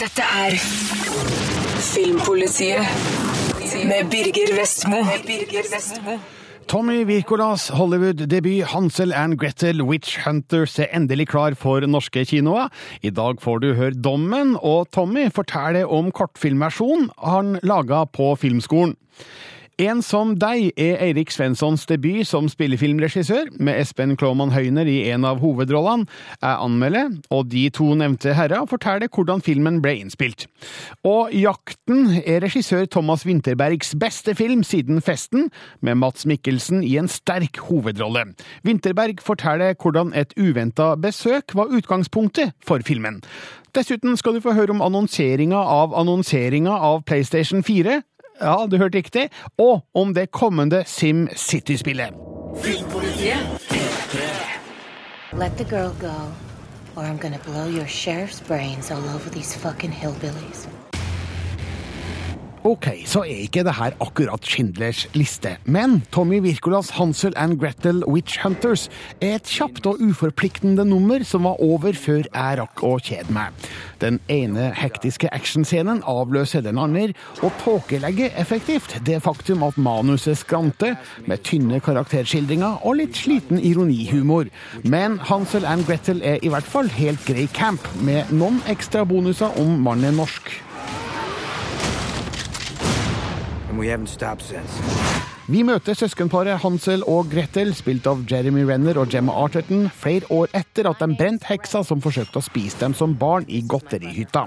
Dette er Filmpolitiet med Birger Vestmo. Tommy Wirkolas Hollywood-debut 'Hansel and Gretel Witch Hunters' er endelig klar for norske kinoer. I dag får du høre dommen, og Tommy forteller om kortfilmversjonen han laga på filmskolen. En som deg er Eirik Svenssons debut som spillefilmregissør, med Espen Klåman Høyner i en av hovedrollene. Jeg anmelder, og de to nevnte herrer forteller hvordan filmen ble innspilt. Og Jakten er regissør Thomas Winterbergs beste film siden Festen, med Mats Mikkelsen i en sterk hovedrolle. Winterberg forteller hvordan et uventa besøk var utgangspunktet for filmen. Dessuten skal du få høre om annonseringa av annonseringa av PlayStation 4, ja, du hørte riktig. Og om det kommende Sim City-spillet. Let the girl go, or I'm gonna blow your sheriff's brains all over these fucking hillbillies. Ok, så er ikke det her akkurat Schindlers liste, men Tommy Wirkolas Hansel and Gretel Witch Hunters er et kjapt og uforpliktende nummer som var over før jeg rakk å kjede meg. Den ene hektiske actionscenen avløser den andre, og tåkelegger effektivt det faktum at manuset skranter, med tynne karakterskildringer og litt sliten ironihumor. Men Hansel and Gretel er i hvert fall helt grei camp, med noen ekstra bonuser om mannen er norsk. Vi møter søskenparet Hansel og Gretel, spilt av Jeremy Renner og Gemma Arterton, flere år etter at de brente heksa som forsøkte å spise dem som barn i godterihytta.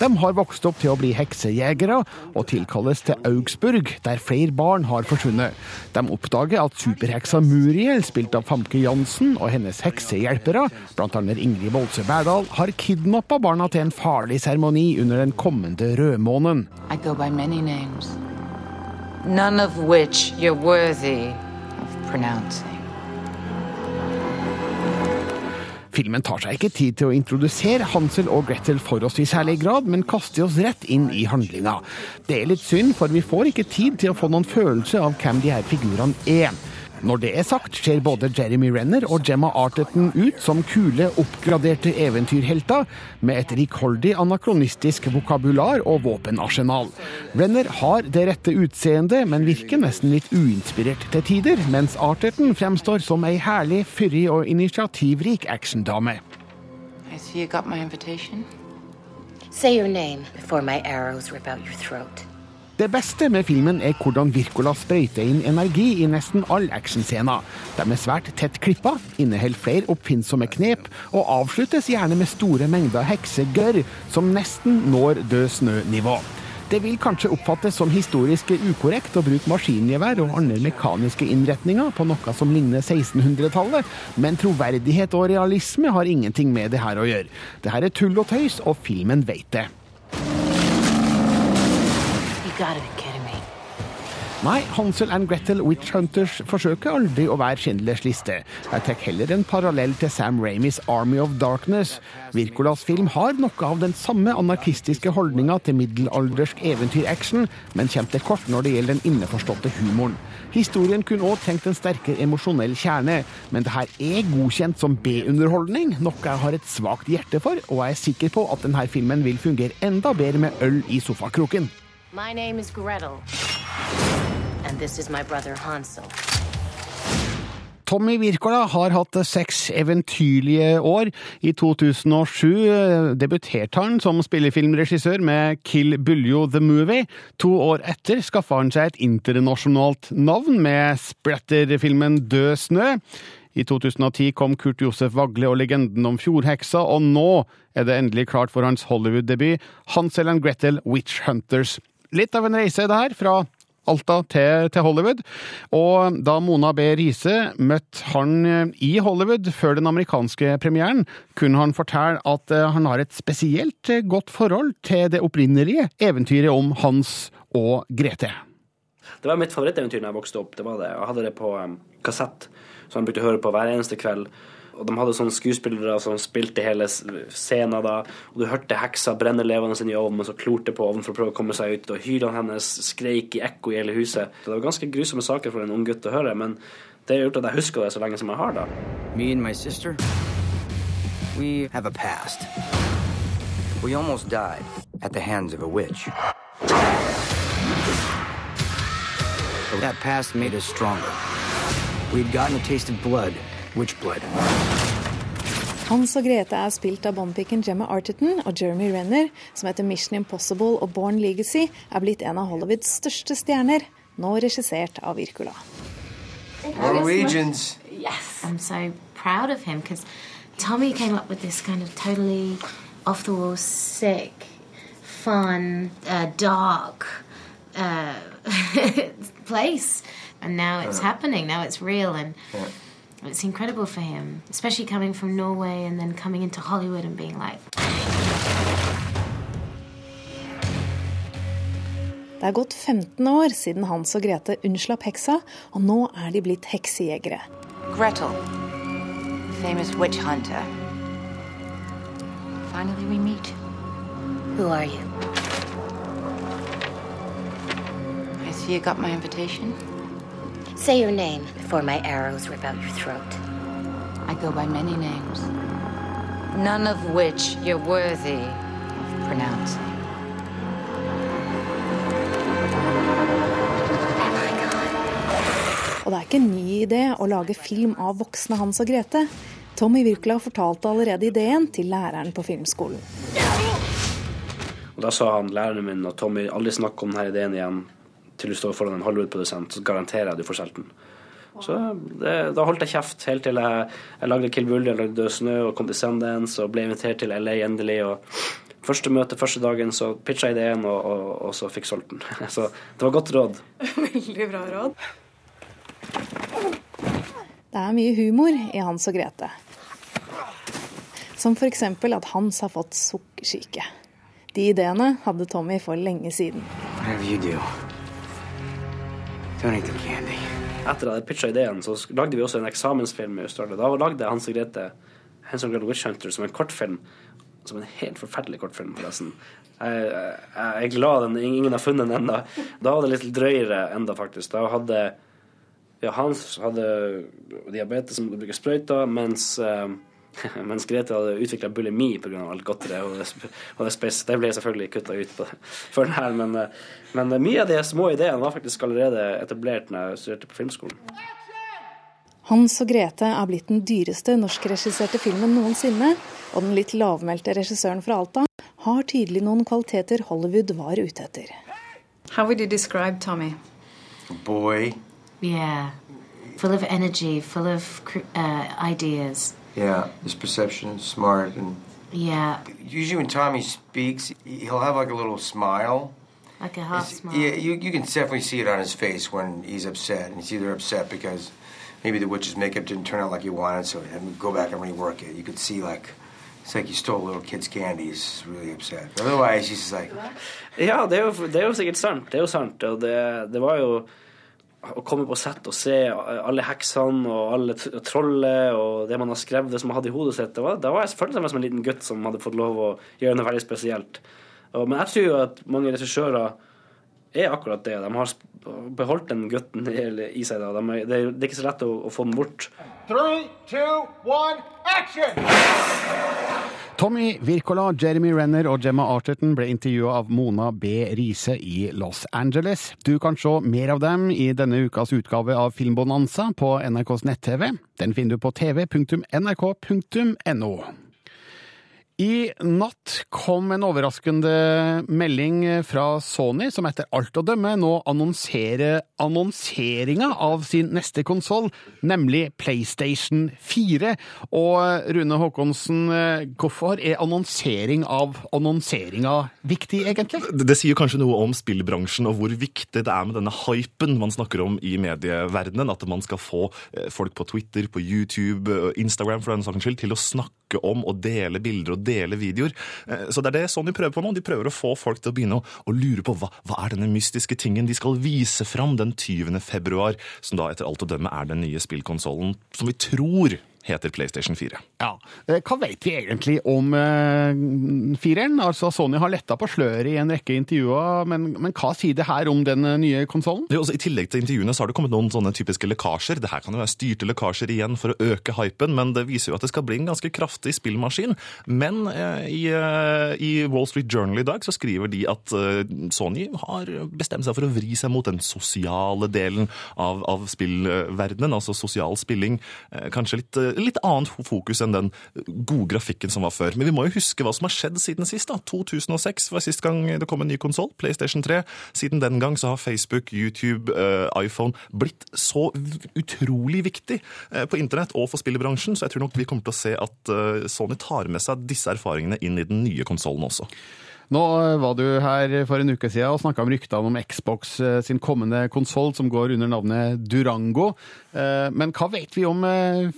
De har vokst opp til å bli heksejegere, og tilkalles til Augsburg, der flere barn har forsvunnet. De oppdager at superheksa Muriel, spilt av Famke Jansen, og hennes heksehjelpere, bl.a. Ingrid Bolse Berdal, har kidnappa barna til en farlig seremoni under den kommende rødmånen. I go by many names, none of which you're worthy of pronouncing. Filmen tar seg ikke tid til å introdusere Hansel og Gretel for oss i særlig grad, men kaster oss rett inn i handlinga. Det er litt synd, for vi får ikke tid til å få noen følelse av hvem de her figurene er. Når det er sagt, ser både Jeremy Renner og Gemma Arterton ut som kule, oppgraderte eventyrhelter, med et rikholdig anakronistisk vokabular og våpenarsenal. Renner har det rette utseendet, men virker nesten litt uinspirert til tider, mens Arterton fremstår som ei herlig, fyrig og initiativrik actiondame. I see you got my invitation. Say your name before my arrows rip out your throat. Det beste med filmen er hvordan Wirkola sprøyter inn energi i nesten all actionscener. De er svært tett klippa, inneholder flere oppfinnsomme knep, og avsluttes gjerne med store mengder heksegørr som nesten når død snø-nivå. Det vil kanskje oppfattes som historisk ukorrekt å bruke maskingevær og andre mekaniske innretninger på noe som ligner 1600-tallet, men troverdighet og realisme har ingenting med det her å gjøre. Det her er tull og tøys, og filmen veit det. Nei, Hansel and Gretel Witch Hunters forsøker aldri å være Schindlers liste. Jeg tar heller en parallell til Sam Ramis Army of Darkness. Virkolas film har noe av den samme anarkistiske holdninga til middelaldersk eventyraction, men kommer til kort når det gjelder den innforståtte humoren. Historien kunne òg trengt en sterkere emosjonell kjerne, men det her er godkjent som B-underholdning, noe jeg har et svakt hjerte for, og jeg er sikker på at denne filmen vil fungere enda bedre med øl i sofakroken. My name is Gretel. And this is my brother Hansel. Tommy Wirkola har hatt seks eventyrlige år. I 2007 debuterte han som spillefilmregissør med Kill Buljo The Movie. To år etter skaffa han seg et internasjonalt navn med splatterfilmen Død snø. I 2010 kom Kurt Josef Vagle og legenden om fjordheksa, og nå er det endelig klart for hans Hollywood-debut, Hansel and Gretel Witch Hunters. Litt av en reise det her, fra Alta til, til Hollywood. Og da Mona B. Riise møtte han eh, i Hollywood før den amerikanske premieren, kunne han fortelle at eh, han har et spesielt eh, godt forhold til det opprinnelige eventyret om Hans og Grete. Det var mitt favoritteventyr da jeg vokste opp. Det var det. Jeg hadde det på kassett, som jeg brukte å høre på hver eneste kveld. Og de hadde sånne skuespillere som spilte hele scenen da. Og du hørte heksa brenne levende inn i ovnen, og så klorte på ovnen for å prøve å komme seg ut. Og hylene hennes skreik i ekko i hele huset. Det var ganske grusomme saker for en ung gutt å høre, men det har gjort at jeg husker det så lenge som jeg har da. Me and my sister, we have a past. We almost died. at the hands of a witch. That past made us stronger. We'd gotten a taste of blood. Hans og Grete er spilt av Bondpiken Gemma Arterton og Jeremy Renner, som etter Mission Impossible og Born Legacy er blitt en av Hollywoods største stjerner, nå regissert av Virkula. Norwegians. Yes. I'm so proud of him because Tommy came up with this kind of totally off the wall, sick, fun, uh, dark uh, place. And now it's happening. Now it's real. And it's incredible for him, especially coming from Norway and then coming into Hollywood and being like, Det er gått 15 år siden Hans og Grete unnslapp heksa, og nå er de blitt heksejegere. Gretel, famous witch hunter. Finally, we meet. Who are you? I see you got my invitation. Say your name before my arrows rip out your throat. I go by many names, none of which you're worthy of pronouncing. Og det er ikke en ny idé å lage film av voksne Hans og Grete. Tommy Wirkola fortalte allerede ideen til læreren på filmskolen. Og Da sa han læreren min og Tommy aldri snakk om denne ideen igjen til du står foran en Hollywood-produsent, så garanterer jeg at du får solgt den. Så det, da holdt jeg kjeft helt til jeg, jeg lagde Kill Bully, jeg lagde Død snø og kom til Sundance og ble invitert til LA endelig. og Første møte første dagen så pitcha jeg ideen, og, og, og så fikk solgt den. Så det var godt råd. Veldig bra råd. Det er mye humor i Hans og Grete. Som f.eks. at Hans har fått sukkersyke. De ideene hadde Tommy for lenge siden. Hva gjør do, Etter at jeg pitcha ideen, så lagde vi også en eksamensfilm i Australia. Da lagde Hans og Grete Hands on Girl Witch Hunter som en kortfilm. Som en helt forferdelig kortfilm, forresten. Jeg, jeg, jeg er glad den, ingen har funnet den ennå. Da var det litt drøyere enda, faktisk. Da hadde ja, Hans hadde diabetes som bruker sprøyter, mens, eh, mens Grete hadde utvikla bulimi pga. alt godteriet. Og, det- og det, spes- det ble selvfølgelig kutta ut på, for den her, men, eh, men mye av de små ideene var faktisk allerede etablert når jeg studerte på filmskolen. Hans og Grete er blitt den dyreste norskregisserte filmen noensinne, og den litt lavmælte regissøren fra Alta har tydelig noen kvaliteter Hollywood var ute etter. How would you describe Tommy? Boy. Yeah. Full of energy, full of uh, ideas. Yeah, his perception, is smart, and Yeah. usually when Tommy speaks, he'll have like a little smile. Like a half It's- smile. Yeah, you, you can definitely see it on his face when he's upset. And he's either upset because maybe the witch's makeup didn't turn out like he wanted, so and go back and rework it. You could see like it's like you stole a little kid's candy. He's really upset. Otherwise, he's just like Ja, det er, jo, det er jo sikkert sant. Det er jo sant. Og det, det var jo å komme på sett og se alle heksene og alle trollet og det man har skrevet, det som man hadde i hodet sitt. Det var, da var jeg meg som en liten gutt som hadde fått lov å gjøre noe veldig spesielt. Og, men jeg tror jo at mange regissører er akkurat det. De har beholdt den gutten i, seg. Da. De, det er ikke så lett å, å få den bort. Three, two, one, action! Tommy Wirkola, Jeremy Renner og Gemma Arterton ble intervjua av Mona B. Riise i Los Angeles. Du kan se mer av dem i denne ukas utgave av Filmbonanza på NRKs nett-TV. Den finner du på tv.nrk.no. I natt kom en overraskende melding fra Sony, som etter alt å dømme nå annonserer annonseringa av sin neste konsoll, nemlig PlayStation 4. Og Rune Håkonsen, hvorfor er annonsering av annonseringa viktig, egentlig? Det, det sier kanskje noe om spillbransjen og hvor viktig det er med denne hypen man snakker om i medieverdenen. At man skal få eh, folk på Twitter, på YouTube, eh, Instagram for den saks skyld, til å snakke om og dele bilder og dele videoer. Eh, Så det er det Sony prøver på nå. De prøver å få folk til å begynne å, å lure på hva, hva er denne mystiske tingen de skal vise fram den 20. februar, som da etter alt å dømme er den nye spillkonsollen som vi tror heter PlayStation 4. Ja. Eh, Hva vet vi egentlig om eh, fireren? Altså, Sony har letta på sløret i en rekke intervjuer, men, men hva sier det her om den eh, nye konsollen? I tillegg til intervjuene så har det kommet noen sånne typiske lekkasjer. Det her kan jo være styrte lekkasjer igjen for å øke hypen, men det viser jo at det skal bli en ganske kraftig spillmaskin. Men eh, i, eh, i Wall Street Journal i dag så skriver de at eh, Sony har bestemt seg for å vri seg mot den sosiale delen av, av spillverdenen, altså sosial spilling. Kanskje litt, litt annet fokus enn den gode grafikken som var før. Men vi må jo huske hva som har skjedd siden sist. da. 2006 var sist gang det kom en ny konsoll, PlayStation 3. Siden den gang så har Facebook, YouTube, eh, iPhone blitt så utrolig viktig eh, på internett og for spillebransjen, så jeg tror nok vi kommer til å se at eh, Sony tar med seg disse erfaringene inn i den nye konsollen også. Nå eh, var du her for en uke siden og snakka om ryktene om Xbox eh, sin kommende konsoll som går under navnet Durango. Eh, Men hva vet vi om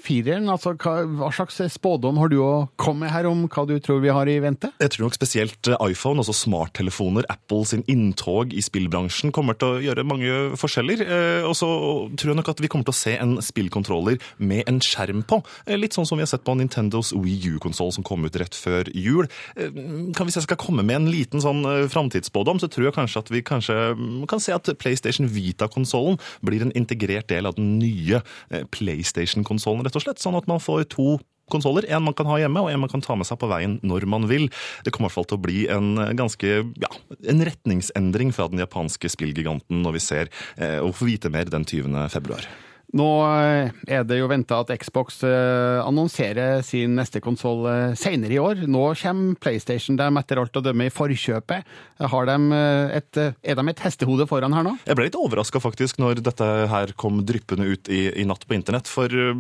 fireren? Altså, hva, slags spådom har du å komme med her om hva du tror vi har i vente? Jeg tror nok spesielt iPhone, altså smarttelefoner, Apple sin inntog i spillbransjen kommer til å gjøre mange forskjeller. Og så tror jeg nok at vi kommer til å se en spillkontroller med en skjerm på. Litt sånn som vi har sett på Nintendos Wii U-konsoll som kom ut rett før jul. Kan Hvis jeg skal komme med en liten sånn eh, framtidsspådom, så tror jeg kanskje at vi kanskje mm, kan se at PlayStation Vita-konsollen blir en integrert del av den nye eh, PlayStation-konsollen, rett og slett. Sånn at man får to konsoller. En man kan ha hjemme, og en man kan ta med seg på veien når man vil. Det kommer i hvert fall til å bli en ganske, ja, en retningsendring fra den japanske spillgiganten når vi ser eh, og får vite mer den 20. februar. Nå eh, er det jo venta at Xbox eh, annonserer sin neste konsoll eh, senere i år. Nå kommer PlayStation dem etter alt å dømme i forkjøpet. De et, er de et hestehode foran her nå? Jeg ble litt overraska faktisk når dette her kom dryppende ut i, i natt på internett. For uh,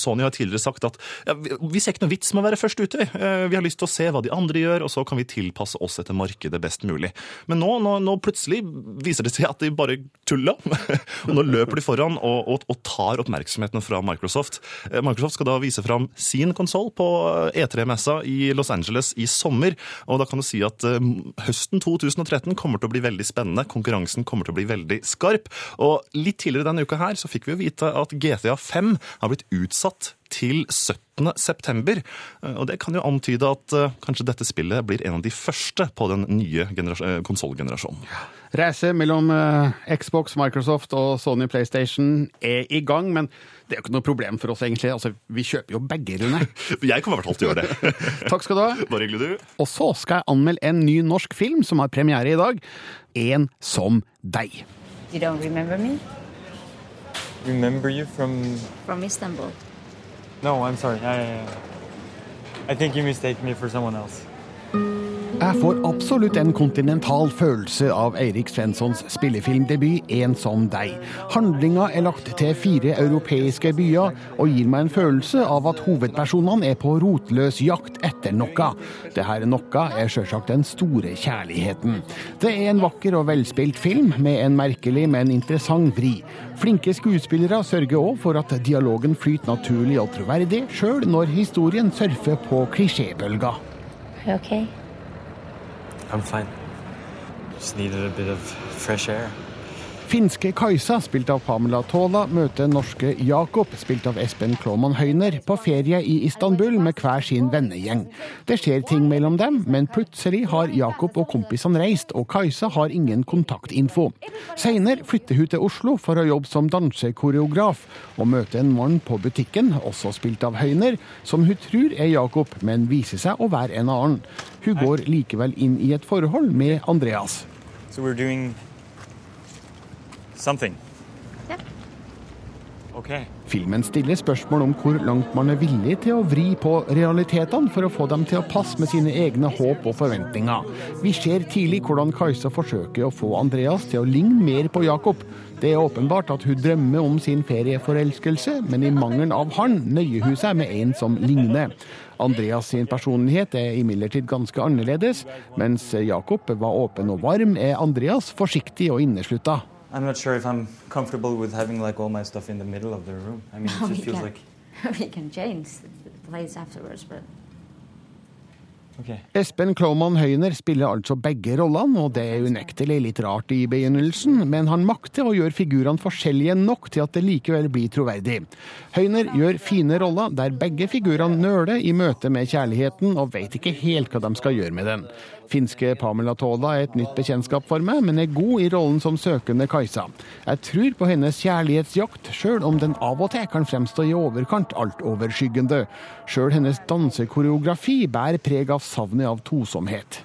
Sony har tidligere sagt at ja, vi, ser ikke noe vits med å være først ute. Vi har lyst til å se hva de andre gjør, og så kan vi tilpasse oss etter markedet best mulig. Men nå, nå, nå plutselig viser det seg at de bare tulla. og nå løper de foran og, og, og tar oppmerksomheten fra Microsoft. Eh, Microsoft skal da vise fram sin konsoll på E3-messa i Los Angeles i sommer. Og da kan du si at eh, høsten 2013 kommer til å bli veldig spennende. Konkurransen kommer til å bli veldig skarp. Og litt tidligere denne uka her så fikk vi jo vite at GTA 5 har blitt utsatt til 17. september. Eh, Og det kan jo antyde at eh, kanskje dette spillet blir en av de første på den nye generas- eh, konsollgenerasjonen. Racet mellom eh, Xbox, Microsoft og Sony PlayStation er i gang, men det er jo ikke noe problem for oss, egentlig. Altså, vi kjøper jo begge, Rune. Jeg kommer i hvert fall til å gjøre det. Takk skal du ha. Bare hyggelig, du. Og så skal jeg anmelde en ny norsk film som har premiere i dag. En som deg. You don't remember me? Remember you from? From Istanbul. No, I'm sorry. I, I think you mistake me for someone else. Jeg får absolutt en kontinental følelse av Eirik Svenssons spillefilmdebut 'En som deg'. Handlinga er lagt til fire europeiske byer, og gir meg en følelse av at hovedpersonene er på rotløs jakt etter noe. Dette noe er sjølsagt den store kjærligheten. Det er en vakker og velspilt film med en merkelig, men interessant vri. Flinke skuespillere sørger òg for at dialogen flyter naturlig og troverdig, sjøl når historien surfer på klisjébølger. Okay? I'm fine. Just needed a bit of fresh air. Finske Kajsa, spilt av Pamela Tola, møter norske Jakob, spilt av Espen Klåmann Høyner, på ferie i Istanbul med hver sin vennegjeng. Det skjer ting mellom dem, men plutselig har Jakob og kompisene reist, og Kajsa har ingen kontaktinfo. Senere flytter hun til Oslo for å jobbe som dansekoreograf, og møter en mann på butikken, også spilt av Høyner, som hun tror er Jakob, men viser seg å være en annen. Hun går likevel inn i et forhold med Andreas. So we're doing something. Yeah. Okay. Filmen stiller spørsmål om hvor langt man er villig til å vri på realitetene for å få dem til å passe med sine egne håp og forventninger. Vi ser tidlig hvordan Kajsa forsøker å få Andreas til å ligne mer på Jakob. Det er åpenbart at hun drømmer om sin ferieforelskelse, men i mangelen av han nøyer hun seg med en som ligner. Andreas sin personlighet er imidlertid ganske annerledes. Mens Jakob var åpen og varm, er Andreas forsiktig og inneslutta. I'm not sure if I'm comfortable with having like all my stuff in the middle of the room. I mean, it just feels can. like we can change the place afterwards, but Espen Kloman Høyner spiller altså begge rollene, og det er unektelig litt rart i begynnelsen, men han makter å gjøre figurene forskjellige nok til at det likevel blir troverdig. Høyner gjør fine roller der begge figurene nøler i møte med kjærligheten og vet ikke helt hva de skal gjøre med den. Finske Pamela Tola er et nytt bekjentskap for meg, men er god i rollen som søkende Kajsa. Jeg tror på hennes kjærlighetsjakt, sjøl om den av og til kan fremstå i overkant altoverskyggende. Sjøl hennes dansekoreografi bærer preg av savnet av tosomhet.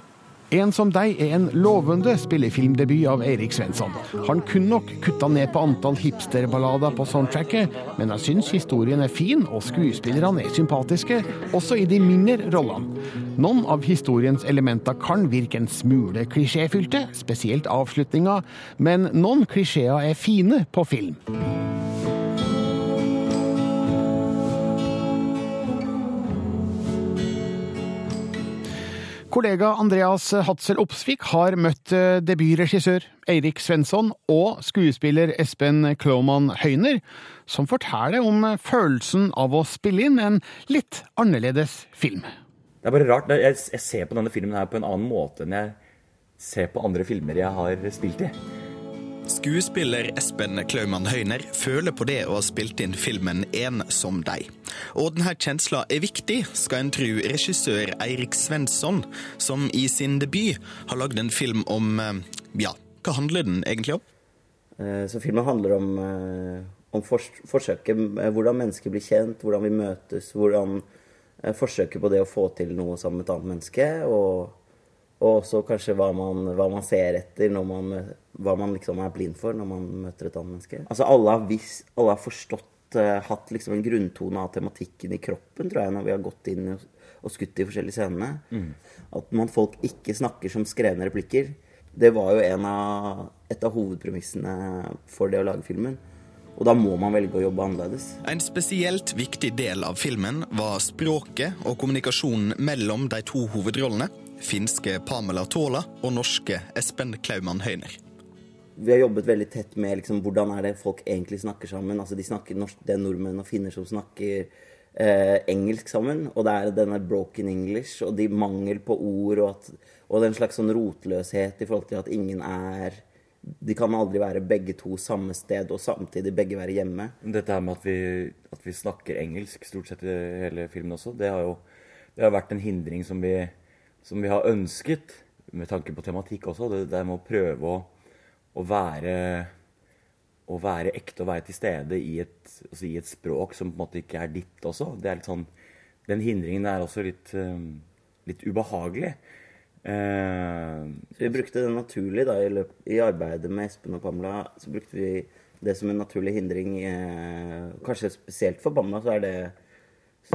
En som deg er en lovende spillefilmdebut av Eirik Svensson. Han kunne nok kutta ned på antall hipsterballader på soundtracket, men jeg syns historien er fin, og skuespillerne er sympatiske, også i de mindre rollene. Noen av historiens elementer kan virke en smule klisjéfylte, spesielt avslutninga, men noen klisjeer er fine på film. Kollega Andreas Hatzel Opsvik har møtt eh, debutregissør Eirik Svensson og skuespiller Espen Kloman Høyner, som forteller om eh, følelsen av å spille inn en litt annerledes film. Det er bare rart. Jeg, ser på denne filmen her på en annen måte enn jeg ser på andre filmer jeg har spilt i. Skuespiller Espen Klaumann Høyner føler på det å ha spilt inn filmen En som deg. Og denne kjensla er viktig, skal en tru regissør Eirik Svensson, som i sin debut har lagd en film om eh, Ja, hva handler den egentlig om? Eh, så filmen handler om, eh, om fors forsøket, hvordan mennesker blir kjent, hvordan vi møtes, hvordan forsøket på det å få til noe sammen med et annet menneske. og og også kanskje hva man, hva man ser etter, man, hva man liksom er blind for når man møter et annet menneske. Altså Alle har, vis, alle har forstått, uh, hatt liksom en grunntone av tematikken i kroppen, tror jeg, når vi har gått inn og, og skutt de forskjellige scenene. Mm. At man folk ikke snakker som skrevne replikker. Det var jo av, et av hovedpremissene for det å lage filmen. Og da må man velge å jobbe annerledes. En spesielt viktig del av filmen var språket og kommunikasjonen mellom de to hovedrollene finske Pamela Tola og norske Espen Klaumann Høyner. Vi har jobbet veldig tett med liksom, hvordan er det folk egentlig snakker sammen. Altså, de snakker norsk, Det er nordmenn og finner som snakker eh, engelsk sammen. Og det er denne broken English og de mangel på ord og, at, og den slags sånn rotløshet i forhold til at ingen er de kan aldri være begge to samme sted og samtidig begge være hjemme. Dette her med at vi, at vi snakker engelsk stort sett i hele filmen også, det har jo det har vært en hindring som vi som vi har ønsket, med tanke på tematikk også. Det der med å prøve å, å, være å være ekte og være til stede i et, altså i et, språk som på en måte ikke er ditt også. Det er litt sånn, Den hindringen er også litt, um, litt ubehagelig. Uh, så vi brukte det naturlig da, i, løp, i, arbeidet med Espen og Pamela. Så brukte vi det som en naturlig hindring. Uh, kanskje spesielt for Pamela så er det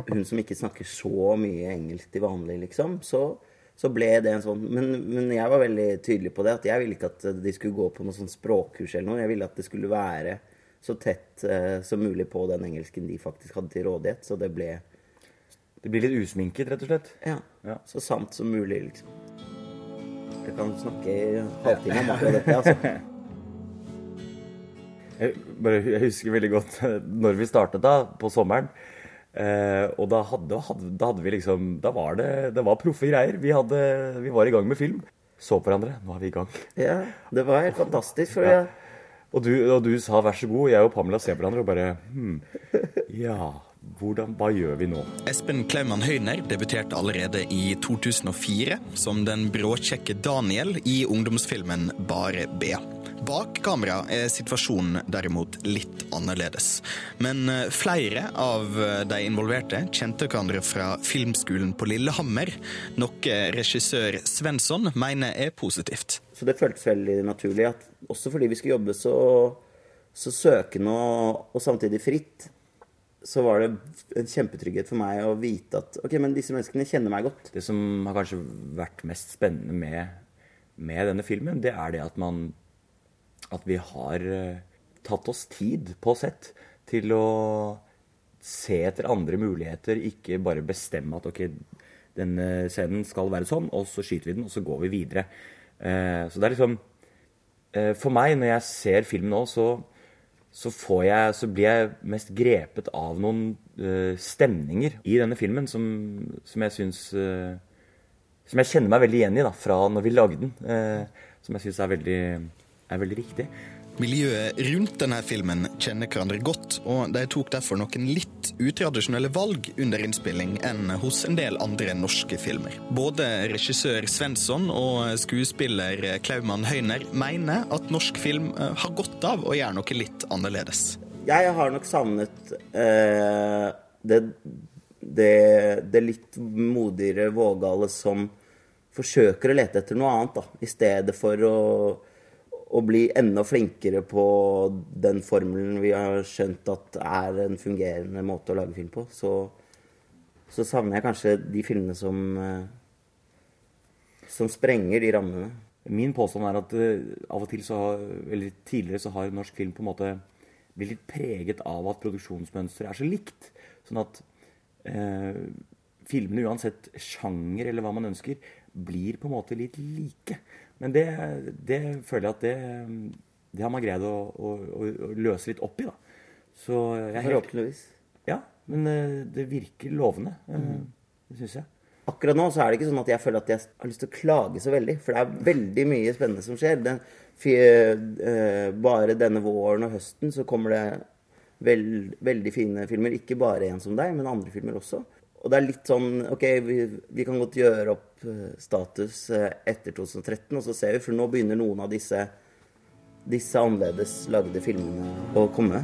hun som ikke snakker så mye engelsk til vanlig, liksom. Så så ble det en sånn men, men, jeg var veldig tydelig på det. At jeg ville ikke at de skulle gå på noe sånn språkkurs eller noe. Jeg ville at det skulle være så tett uh, som mulig på den engelsken de faktisk hadde til rådighet. Så det ble Det blir litt usminket, rett og slett? Ja. ja. Så sant som mulig, liksom. Jeg kan snakke i halvtime om akkurat dette, altså. Jeg, bare, jeg husker veldig godt når vi startet da, på sommeren. Eh, og da hadde, hadde, da hadde, vi liksom Da var det, det var proffe greier. Vi, hadde, vi, var i gang med film. Så på hverandre. Nå er vi i gang. Ja, det var helt fantastisk. For ja. og, du, og, du, sa vær så god. Jeg og Pamela ser på hverandre og bare hm, Ja, hvordan, hva gjør vi nå? Espen Klaumann Høyner debuterte allerede i 2004 som den bråkjekke Daniel i ungdomsfilmen Bare B. Bak kamera er situasjonen derimot litt annerledes. Men eh, flere av eh, de involverte kjente hverandre fra filmskolen på Lillehammer, noe regissør Svensson mener er positivt. Så det føltes veldig naturlig at også fordi vi skulle jobbe så, så søkende og, og samtidig fritt, så var det en kjempetrygghet for meg å vite at ok, men disse menneskene kjenner meg godt. Det som har kanskje vært mest spennende med, med denne filmen, det er det at man at vi har eh, tatt oss tid på sett til å se etter andre muligheter, ikke bare bestemme at ok, denne scenen skal være sånn, og så skyter vi den, og så går vi videre. Eh, så det er liksom eh, For meg, når jeg ser film nå, så, så, jeg, så blir jeg mest grepet av noen stemninger i denne filmen som, som jeg syns som jeg kjenner meg veldig igjen i da, fra når vi lagde den. Eh, som jeg syns er, veldig- er veldig riktig. Miljøet rundt denne filmen kjenner hverandre godt, og de tok derfor noen litt utradisjonelle valg under innspilling enn hos en del andre norske filmer. Både regissør Svensson og skuespiller Klaumann Høyner mener at norsk film eh, har godt av å gjøre noe litt annerledes. Jeg har nok savnet eh, det, det, det litt modigere, vågale som forsøker å lete etter noe annet, da. I stedet for å, å bli enda flinkere på den formelen vi har skjønt at er en fungerende måte å lage film på. Så, så savner jeg kanskje de filmene som, eh, som sprenger de rammene. Min påstand er at eh, av og til så eller tidligere så har norsk film på en måte blitt litt preget av at produksjonsmønsteret er så likt. Sånn at eh, filmene, uansett sjanger eller hva man ønsker, blir på en måte litt like. Men det, det føler jeg at det, det har man greid å, å, å, løse litt opp i, da. Så jeg Forhåpentligvis. Ja, men eh, det virker lovende. eh, Mhm. Det syns jeg. Akkurat nå så er det ikke sånn at jeg føler at jeg har lyst til å klage så veldig. For det er veldig mye spennende som skjer. Den, eh, bare denne våren og høsten så kommer det veld, veldig fine filmer. Ikke bare en som deg, men andre filmer også. Og det er litt sånn OK, vi, vi kan godt gjøre opp eh, status eh, etter 2013, og så ser vi, for nå begynner noen av disse, disse annerledes lagde filmene å komme.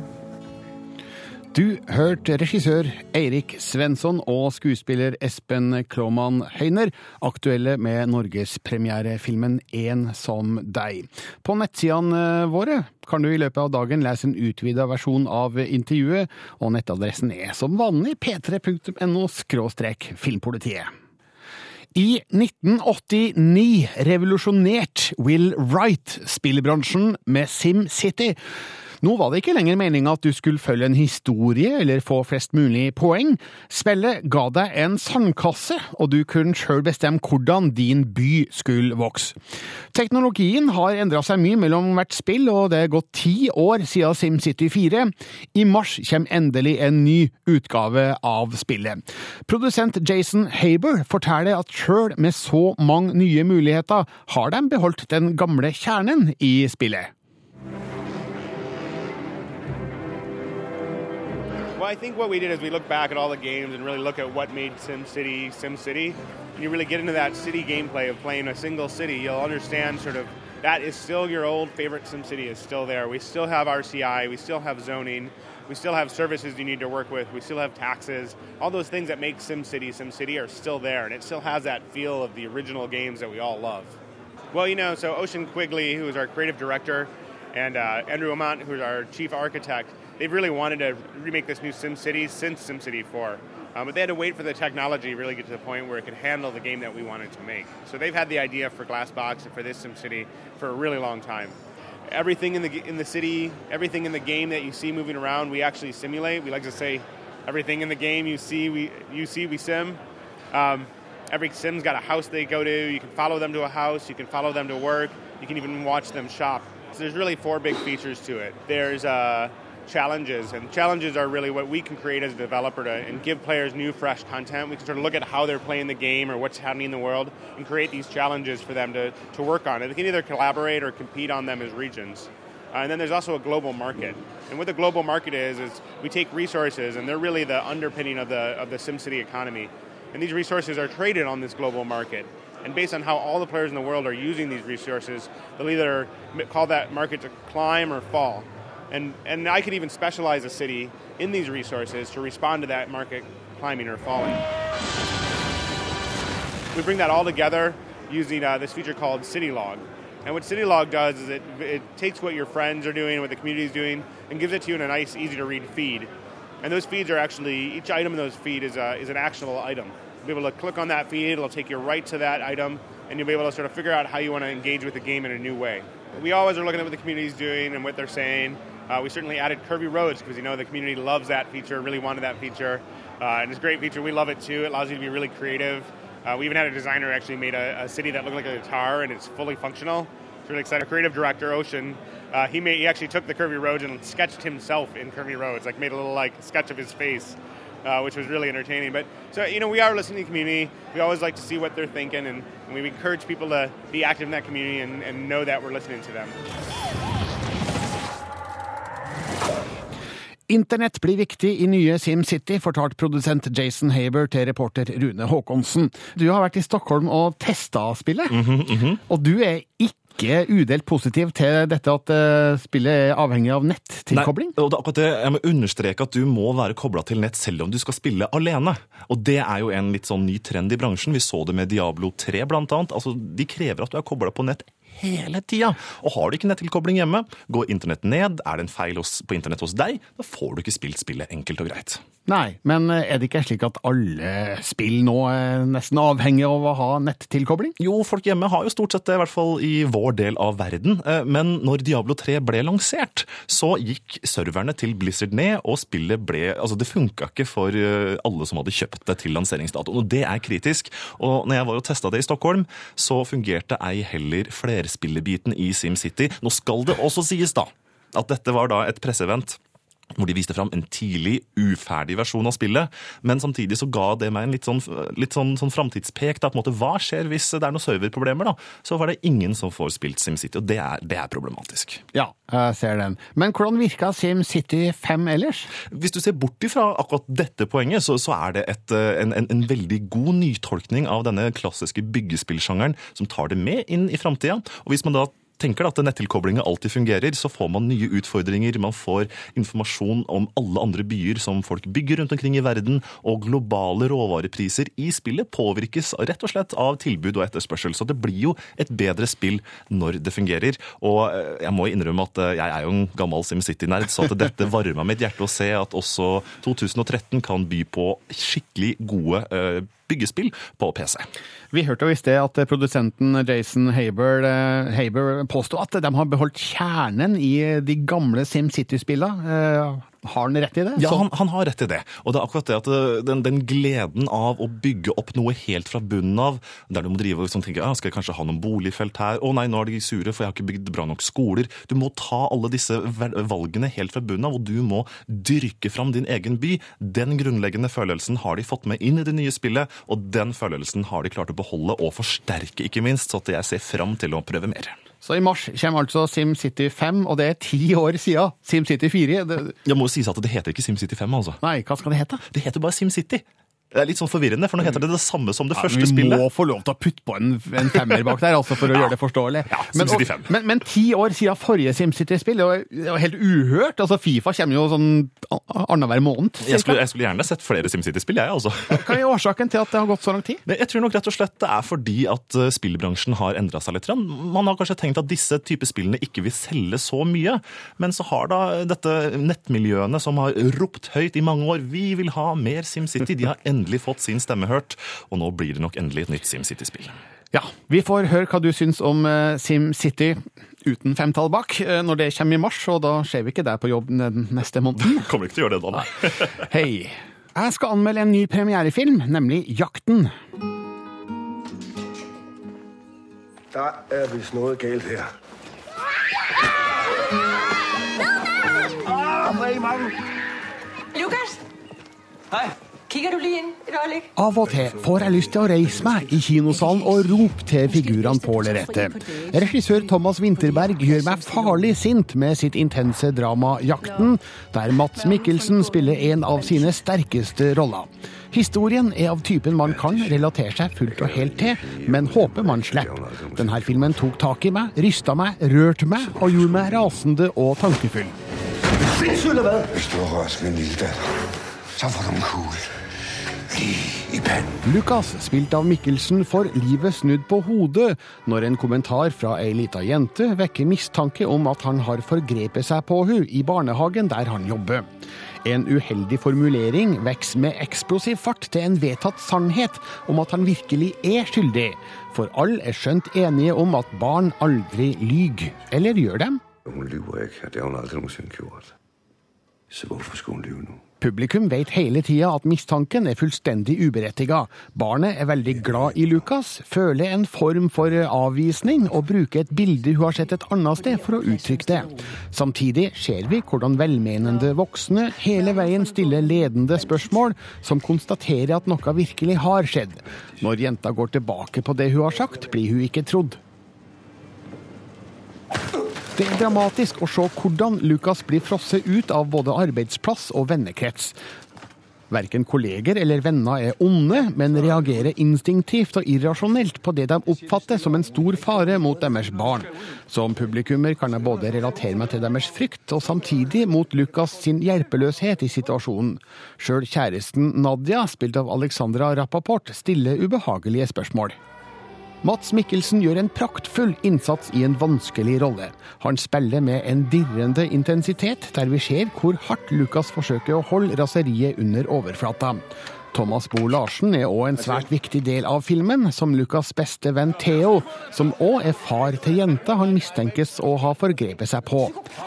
Du hørte regissør Eirik Svensson og skuespiller Espen Klåmann Høyner, aktuelle med norgespremierefilmen En som deg. På nettsidene våre kan du i løpet av dagen lese en utvida versjon av intervjuet, og nettadressen er som vanlig p3.no filmpolitiet. I 1989 revolusjonerte Will Wright spillbransjen med SimCity. Nå var det ikke lenger meninga at du skulle følge en historie eller få flest mulig poeng. Spillet ga deg en sandkasse, og du kunne sjøl bestemme hvordan din by skulle vokse. Teknologien har endra seg mye mellom hvert spill, og det er gått ti år siden SimCity 4. I mars kommer endelig en ny utgave av spillet. Produsent Jason Haber forteller at sjøl med så mange nye muligheter, har de beholdt den gamle kjernen i spillet. Well, I think what we did is we look back at all the games and really look at what made SimCity SimCity. And you really get into that city gameplay of playing a single city, you'll understand sort of that is still your old favorite SimCity is still there. We still have RCI, we still have zoning, we still have services you need to work with, we still have taxes. All those things that make SimCity SimCity are still there, and it still has that feel of the original games that we all love. Well, you know, so Ocean Quigley, who is our creative director, and uh, Andrew Amont, who's our chief architect, they've really wanted to remake this new SimCity since SimCity 4. Um, but they had to wait for the technology to really get to the point where it could handle the game that we wanted to make. So they've had the idea for Glassbox and for this SimCity for a really long time. Everything in the in the city, everything in the game that you see moving around, we actually simulate. We like to say, everything in the game you see, we you see, we sim. Um, every sim's got a house they go to. You can follow them to a house. You can follow them to work. You can even watch them shop. So there's really four big features to it. There's uh, challenges, and challenges are really what we can create as a developer to and give players new, fresh content. We can sort of look at how they're playing the game or what's happening in the world and create these challenges for them to, to work on. And they can either collaborate or compete on them as regions. Uh, and then there's also a global market. And what the global market is is we take resources, and they're really the underpinning of the of the SimCity economy. And these resources are traded on this global market. And based on how all the players in the world are using these resources, they'll either call that market to climb or fall. And, and I could even specialize a city in these resources to respond to that market climbing or falling. We bring that all together using uh, this feature called CityLog. And what CityLog does is it, it takes what your friends are doing, what the community is doing, and gives it to you in a nice, easy to read feed. And those feeds are actually, each item in those feed is, a, is an actionable item. You'll be able to click on that feed, it'll take you right to that item, and you'll be able to sort of figure out how you want to engage with the game in a new way. We always are looking at what the community is doing and what they're saying. Uh, we certainly added curvy roads because you know the community loves that feature, really wanted that feature. Uh, and it's a great feature. We love it too. It allows you to be really creative. Uh, we even had a designer actually made a, a city that looked like a guitar and it's fully functional. It's really exciting. Our creative director, Ocean, uh, he made he actually took the curvy roads and sketched himself in curvy roads, like made a little like sketch of his face. uh, which was really entertaining. But so you know, we are listening to the community. We always like to see what they're thinking, and, and we encourage people to be active in that community and, and know that we're listening to them. Internett blir viktig i nye SimCity, fortalte produsent Jason Haber til reporter Rune Haakonsen. Du har vært i Stockholm og testa spillet, og du er ikke udelt positiv til dette at eh, spillet er avhengig av nettilkobling? Nei, og det akkurat det. Jeg må understreke at du må være kobla til nett selv om du skal spille alene. Og det er jo en litt sånn ny trend i bransjen. Vi så det med Diablo 3 blant annet. Altså, de krever at du er kobla på nett hele tida. Og har du ikke nettilkobling hjemme, går internett ned, er det en feil hos, på internett hos deg, da får du ikke spilt spillet enkelt og greit. Nei, men eh, er det ikke slik at alle spill nå er nesten avhengig av å ha nettilkobling? Jo, folk hjemme har jo stort sett det, i hvert fall i vår del av verden. Eh, Men når Diablo 3 ble lansert, så gikk serverne til Blizzard ned, og spillet ble Altså, det funka ikke for eh, alle som hadde kjøpt det til lanseringsdatoen, og det er kritisk. Og når jeg var og testa det i Stockholm, så fungerte ei heller flerspillebiten i SimCity. Nå skal det også sies, da, at dette var da et presseevent hvor de viste fram en tidlig, uferdig versjon av spillet. Men samtidig så ga det meg en litt sånn, litt sånn, sånn framtidspek. da, på en måte, Hva skjer hvis det er noen serverproblemer? da? Så var det ingen som får spilt SimCity, og det er, det er problematisk. Ja, jeg ser den. Men hvordan virka SimCity 5 ellers? Hvis du ser bort ifra akkurat dette poenget, så, så er det et, eh, en, en, en veldig god nytolkning av denne klassiske byggespillsjangeren som tar det med inn i framtida. Og hvis man da tenker at nettilkoblinga alltid fungerer, så får man nye utfordringer. Man får informasjon om alle andre byer som folk bygger rundt omkring i verden, og globale råvarepriser i spillet påvirkes rett og slett av tilbud og etterspørsel. Så det blir jo et bedre spill når det fungerer. Og eh, jeg må innrømme at eh, jeg er jo en gammel SimCity-nerd, så at dette varma mitt hjerte å se at også 2013 kan by på skikkelig gode eh, byggespill på PC. Vi hørte jo i sted at produsenten Jason Haber, eh, Haber påstod at de har beholdt kjernen i de gamle SimCity-spillene. Har han rett i det? Ja, han, han har rett i det. Og det er akkurat det at eh, den, den gleden av å bygge opp noe helt fra bunnen av, der du må drive og liksom tenke ja, skal jeg kanskje ha noen boligfelt her? Å nei, nå er de sure, for jeg har ikke bygd bra nok skoler. Du må ta alle disse valgene helt fra bunnen av, og du må dyrke fram din egen by. Den grunnleggende følelsen har de fått med inn i det nye spillet, og den følelsen har de klart å beholde og forsterke, ikke minst, så at jeg ser fram til å prøve mer. Så i mars kommer altså SimCity 5, og det er ti år siden SimCity 4. Det, Jeg må jo sies at det heter ikke SimCity 5, altså. nei, hva skal det hete? Det heter bare SimCity. Det er litt sånn forvirrende, for nå heter det det samme som det Ja, første vi spillet. må få lov til å putte på en, en femmer bak der, altså, for å gjøre det forståelig. men, SimCity og- 5. men, men ti år siden forrige SimCity-spill, det var- helt uhørt. Altså, Fifa kommer jo sånn annenhver måned. Jeg skulle, jeg skulle gjerne sett flere SimCity-spill, jeg, altså. Hva er årsaken til at det har gått så lang tid? Jeg tror nok rett og slett det er fordi at eh, spillbransjen har endra seg litt. Man har kanskje tenkt at disse typer spillene ikke vil selge så mye, men så har da dette nettmiljøene som har ropt høyt i mange år vi vil ha mer SimCity, de har endelig fått sin stemme hørt, og nå blir det nok endelig et nytt SimCity-spill. Ja, vi får høre hva du syns om eh, SimCity uten femtall bak eh, når det kommer i mars, og da ser vi ikke deg på jobb den neste måneden. Kommer ikke til å gjøre det da, nei. Hei. Jeg skal anmelde en ny premierefilm, nemlig Jakten. Der er visst noe galt her. Ah? Lukas! Hej. Av og til får jeg lyst til å reise meg i kinosalen og rope til figurene på lerretet. Regissør Thomas Winterberg gjør meg farlig sint med sitt intense drama 'Jakten', der Mats Mikkelsen spiller en av sine sterkeste roller. Historien er av typen man kan relatere seg fullt og helt til, men håper man slipper. Denne filmen tok tak i meg, rysta meg, rørte meg og gjorde meg rasende og tankefull. Eller? Hvis du har rørt min lille datter, så får du en kugle. Lukas, spilt av Mikkelsen, får livet snudd på hodet når en kommentar fra ei lita jente vekker mistanke om at han har forgrepet seg på henne i barnehagen der han jobber. En uheldig formulering vokser med eksplosiv fart til en vedtatt sannhet om at han virkelig er skyldig, for alle er skjønt enige om at barn aldri lyver. Eller gjør dem? Hun lyver ikke, det har hun aldri noensinne gjort. Så hvorfor skulle hun lyve nu? Publikum vet hele tida at mistanken er fullstendig uberettiga. Barnet er veldig glad i Lucas, føler en form for avvisning og bruker et bilde hun har sett et annet sted for å uttrykke det. Samtidig ser vi hvordan velmenende voksne hele veien stiller ledende spørsmål som konstaterer at noe virkelig har skjedd. Når jenta går tilbake på det hun har sagt, blir hun ikke trodd. Det er dramatisk å se hvordan Lucas blir frosset ut av både arbeidsplass og vennekrets. Verken kolleger eller venner er onde, men reagerer instinktivt og irrasjonelt på det de oppfatter som en stor fare mot deres barn. Som publikummer kan jeg både relatere meg til deres frykt, og samtidig mot Lucas sin hjelpeløshet i situasjonen. Sjøl kjæresten Nadia, spilt av Alexandra Rappaport, stiller ubehagelige spørsmål. Mats Mikkelsen gjør en praktfull innsats i en vanskelig rolle. Han spiller med en dirrende intensitet, der vi ser hvor hardt Lukas forsøker å holde raseriet under overflata. Thomas Bo Larsen er òg en svært viktig del av filmen, som Lukas' beste venn Theo, som òg er far til jenta han mistenkes å ha forgrepet seg på.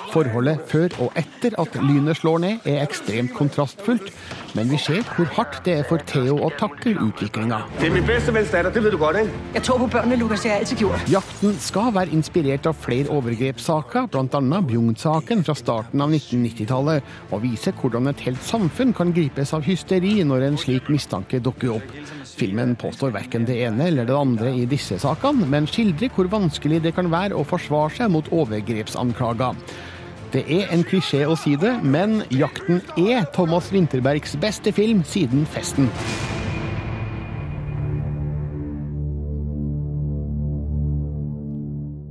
Forholdet før og etter at lynet slår ned, er ekstremt kontrastfullt, men vi ser hvor hardt det er for Theo å takle utviklinga. Det er min bedste venns datter, det vet du godt, ikke? Jeg tror på børnene, Lukas. Det har jeg alltid gjort. Jakten skal være inspirert av flere overgrepssaker, bl.a. Bjugn-saken fra starten av 1990-tallet, og vise hvordan et helt samfunn kan gripes av hysteri når en slik mistanke dukker opp. Filmen påstår verken det ene eller det andre i disse sakene, men skildrer hvor vanskelig det kan være å forsvare seg mot overgrepsanklager. Det er en klisjé å si det, men 'Jakten' er Thomas Winterbergs beste film siden 'Festen'.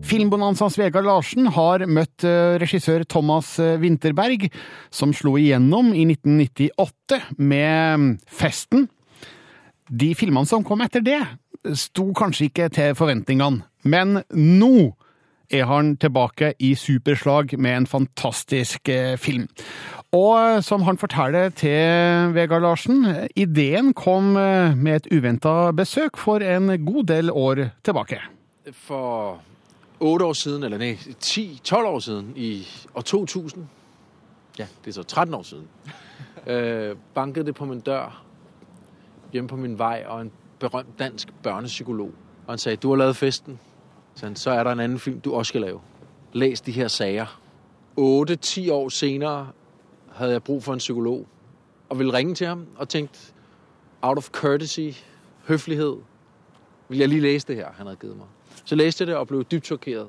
Filmbonanzas Vegard Larsen har møtt eh, regissør Thomas eh, Winterberg, som slo igjennom i 1998 med mm, Festen. De filmene som kom etter det, sto kanskje ikke til forventningene, men nå er han tilbake i superslag med en fantastisk eh, film. Og som han forteller til Vegard Larsen, ideen kom med et uventa besøk for en god del år tilbake. For otte år siden, eller nej, 10-12 år siden, i år 2000, ja, det er så 13 år siden, øh, bankede det på min dør hjemme på min vej, og en berømt dansk børnepsykolog. Og han sagde, du har lavet festen, så, han, så er der en anden film, du også skal lave. Læs de her sager. 8-10 år senere havde jeg brug for en psykolog, og ville ringe til ham og tænkte, out of courtesy, høflighed, vil jeg lige læse det her, han havde givet mig. Så læste jeg det og blev dybt chokeret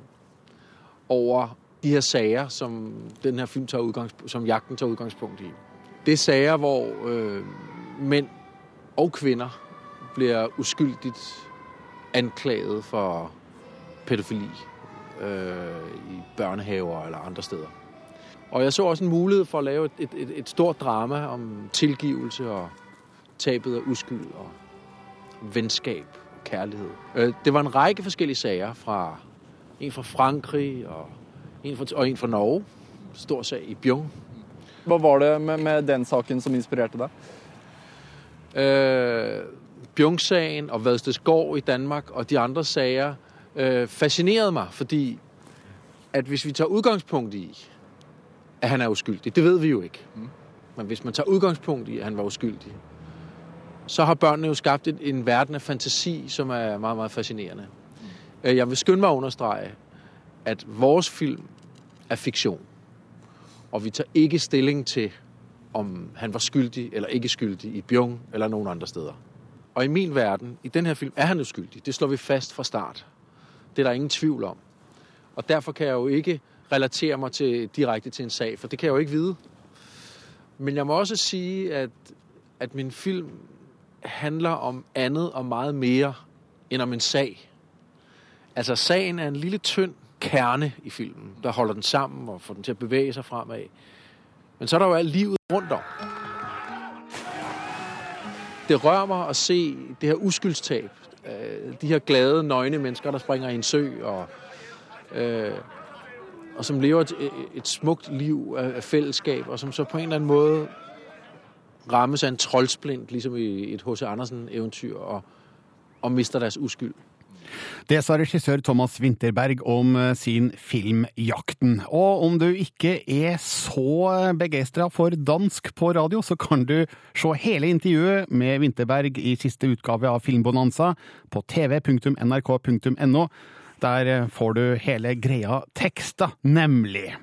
over de her sager, som den her film tager udgangspunkt, som jagten tager udgangspunkt i. Det er sager, hvor øh, mænd og kvinder bliver uskyldigt anklaget for pædofili øh, i børnehaver eller andre steder. Og jeg så også en mulighed for at lave et, et, et, stort drama om tilgivelse og tabet af uskyld og venskab og kærlighed. Øh, Det var en række forskellige sager fra en fra Frankrig og en fra, og en fra Norge. Stor sag i Bjørn. Hva var det med, med den saken som inspirerte deg? Øh, Bjørn-sagen og Vadstedsgård i Danmark og de andre sager øh, fascinerede meg. fordi at hvis vi tar utgangspunkt i, at han er uskyldig, det ved vi jo ikke. Men hvis man tar utgangspunkt i, at han var uskyldig, så har børnene jo skabt en, en verden af fantasi, som er meget, meget fascinerende. Øh, Jeg vil skynde mig at understrege, at vores film er fiktion. Og vi tager ikke stilling til, om han var skyldig eller ikke skyldig i Bjørn eller nogen andre steder. Og i min verden, i den her film, er han uskyldig. Det slår vi fast fra start. Det er der ingen tvivl om. Og derfor kan jeg jo ikke relatere mig til, direkte til en sag, for det kan jeg jo ikke vide. Men jeg må også sige, at, at min film handler om andet og meget mere end om en sag. Altså sagen er en lille tynd kerne i filmen, der holder den sammen og får den til at bevæge sig fremad. Men så er der jo alt livet rundt om. Det rører mig at se det her uskyldstab. Øh, De her glade, nøgne mennesker, der springer i en sø og, øh, og som lever et, et smukt liv af, fællesskab, og som så på en eller anden måde rammes af en troldsplint, ligesom i et H.C. Andersen-eventyr, og, og mister deres uskyld. Det sa regissør Thomas Winterberg om eh, sin film Jakten. Og om du ikke er så begeistra for dansk på radio, så kan du se hele intervjuet med Winterberg i siste utgave av Filmbonanza på tv.nrk.no. Der eh, får du hele greia teksta, nemlig.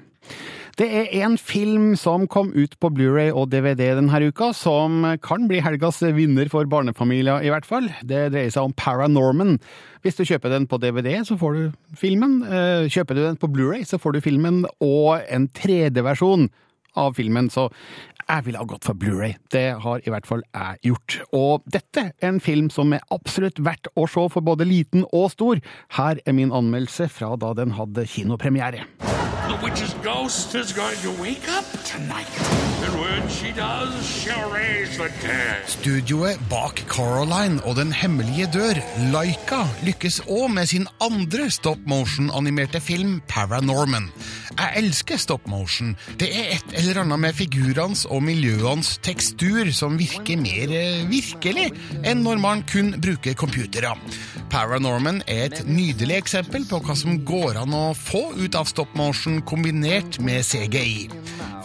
Det er en film som kom ut på Blu-ray og DVD denne uka, som kan bli helgas vinner for barnefamilier, i hvert fall. Det dreier seg om Paranorman. Hvis du kjøper den på DVD, så får du filmen. Eh, kjøper du den på Blu-ray, så får du filmen og en 3D-versjon av filmen, så jeg ville ha gått for Blu-ray. Det har i hvert fall jeg gjort. Og dette er en film som er absolutt verdt å se for både liten og stor. Her er min anmeldelse fra da den hadde kinopremiere. The witch's ghost is going to wake up tonight. And when she does, she'll raise the dead. Studioet bak Caroline og Den hemmelige dør, Laika, lykkes òg med sin andre stop motion-animerte film Paranorman. Jeg elsker stop motion. Det er et eller annet med figurenes og miljøenes tekstur som virker mer eh, virkelig enn når man kun bruker computere. Paranorman er et nydelig eksempel på hva som går an å få ut av stop motion kombinert med CGI.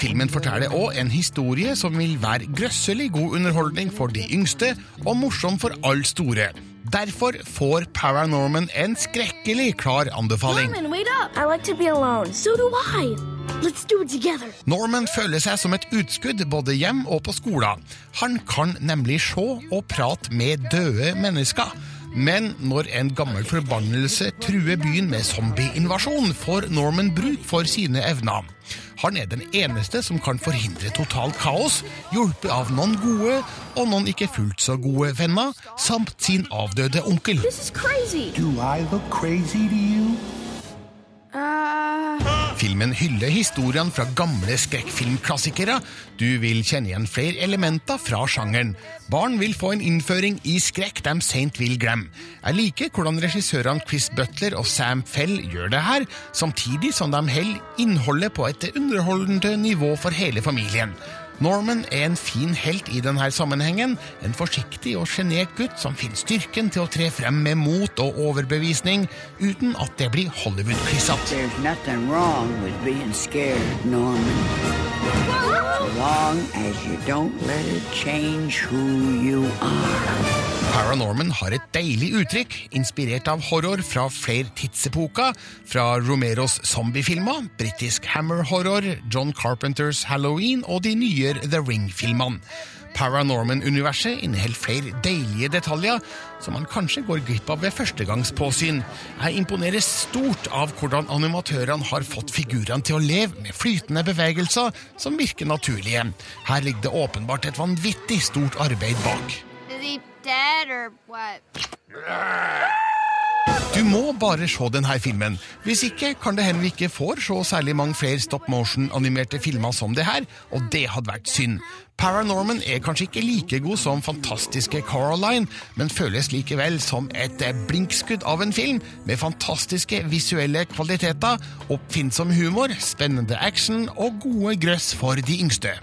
Filmen forteller òg en historie som vil være grøsselig god underholdning for de yngste, og morsom for alle store. Derfor får Paranorman en skrekkelig klar anbefaling. Norman. So. Norman føler seg som et utskudd både hjem og på skolen. Han kan nemlig se og prate med døde mennesker. Men når en gammel forbannelse truer byen med zombieinvasjon, får Norman bruk for sine evner. Han er den eneste som kan forhindre totalt kaos, hjulpet av noen gode og noen ikke fullt så gode venner, samt sin avdøde onkel. Do I look crazy to you? Filmen hyller historiene fra gamle skrekkfilmklassikere. Du vil kjenne igjen flere elementer fra sjangeren. Barn vil få en innføring i skrekk de seint vil glemme. Jeg liker hvordan regissørene Chris Butler og Sam Fell gjør det her, samtidig som de holder innholdet på et underholdende nivå for hele familien. Norman er en fin helt i denne sammenhengen. En forsiktig og sjenert gutt som finner styrken til å tre frem med mot og overbevisning, uten at det blir Hollywood-klissete. So long as you don't let it change who you are. Paranorman har et deilig uttrykk, inspirert av horror fra flere tidsepoker, fra Romeros zombiefilmer, britisk hammer horror, John Carpenters Halloween og de nye The Ring-filmene. Paranorman-universet inneholder flere deilige detaljer som man kanskje går glipp av ved førstegangspåsyn. Jeg imponeres stort av hvordan animatørene har fått figurene til å leve med flytende bevegelser som virker naturlige. Her ligger det åpenbart et vanvittig stort arbeid bak. He dead or what? Du må bare se denne filmen. Hvis ikke kan det hende vi ikke får se særlig mange flere stop motion-animerte filmer som det her, og det hadde vært synd. Paranorman er kanskje ikke like god som fantastiske Caroline, men føles likevel som et blinkskudd av en film med fantastiske visuelle kvaliteter, oppfinnsom humor, spennende action og gode grøss for de yngste.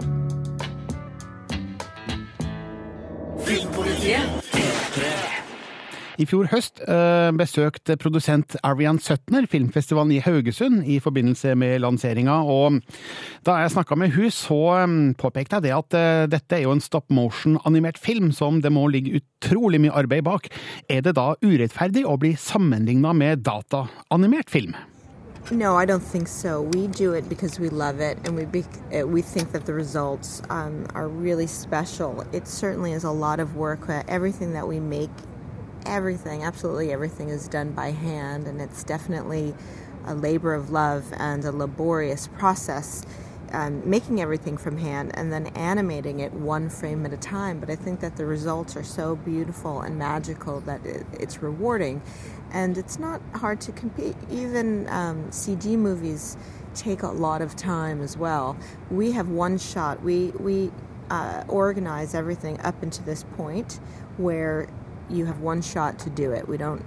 I fjor høst eh, besøkte produsent Arian Sutner filmfestivalen i Haugesund i forbindelse med lanseringa, og da jeg snakka med hun så eh, påpekte jeg det at eh, dette er jo en stop motion-animert film som det må ligge utrolig mye arbeid bak. Er det da urettferdig å bli sammenligna med dataanimert film? No, I don't think so. We do it because we love it, and we be, uh, we think that the results um, are really special. It certainly is a lot of work. Everything that we make, everything, absolutely everything, is done by hand, and it's definitely a labor of love and a laborious process. Um, making everything from hand and then animating it one frame at a time. But I think that the results are so beautiful and magical that it, it's rewarding and it's not hard to compete. Even um, CG movies take a lot of time as well. We have one shot. We we uh, organize everything up into this point where you have one shot to do it. We don't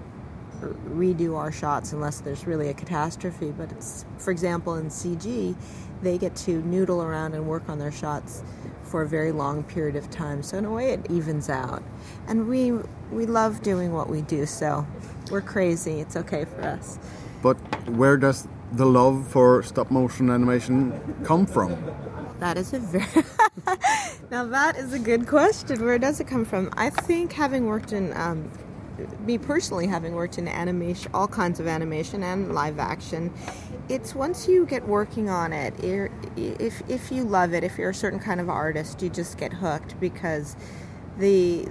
redo our shots unless there's really a catastrophe. But for example, in CG, they get to noodle around and work on their shots for a very long period of time. So in a way, it evens out. And we we love doing what we do. So we're crazy. It's okay for us. But where does the love for stop motion animation come from? That is a very now that is a good question. Where does it come from? I think having worked in um, me personally, having worked in animation, all kinds of animation and live action, it's once you get working on it, if if you love it, if you're a certain kind of artist, you just get hooked because the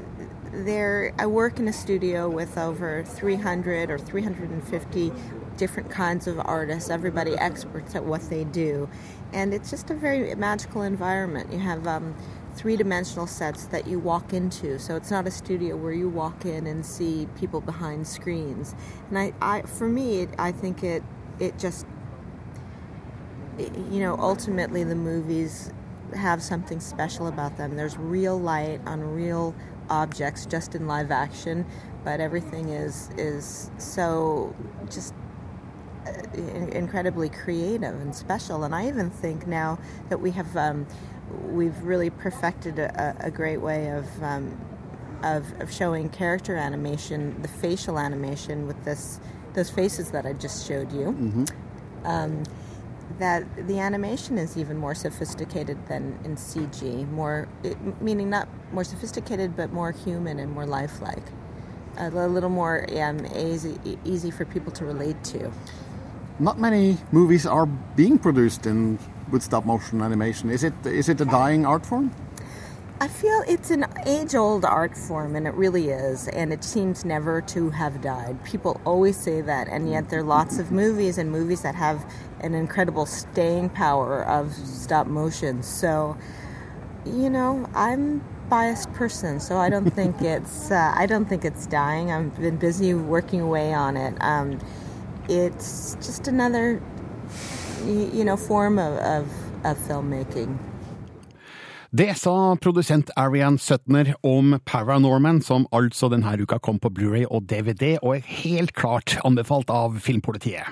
there I work in a studio with over 300 or 350 different kinds of artists, everybody experts at what they do. And it's just a very magical environment. You have um, three dimensional sets that you walk into. So it's not a studio where you walk in and see people behind screens. And I, I for me, it, I think it, it just, it, you know, ultimately the movies have something special about them. There's real light on real objects just in live action, but everything is is so just uh, incredibly creative and special. And I even think now that we have um, we've really perfected a, a great way of, um, of of showing character animation, the facial animation with this those faces that I just showed you. Mm-hmm. Um, that the animation is even more sophisticated than in CG, more it, meaning not more sophisticated, but more human and more lifelike. A, a little more um, easy, easy for people to relate to. Not many movies are being produced in with stop motion animation. Is it is it a dying art form? I feel it's an age old art form, and it really is, and it seems never to have died. People always say that, and yet there are lots of movies and movies that have an incredible staying power of stop motion. So, you know, I'm biased person, so I don't think it's uh, I don't think it's dying. I've been busy working away on it. Um, it's just another, you know, form of, of, of filmmaking. Det sa produsent Arian Sutner om Paranorman, som altså denne uka kom på Blu-ray og DVD, og er helt klart anbefalt av Filmpolitiet.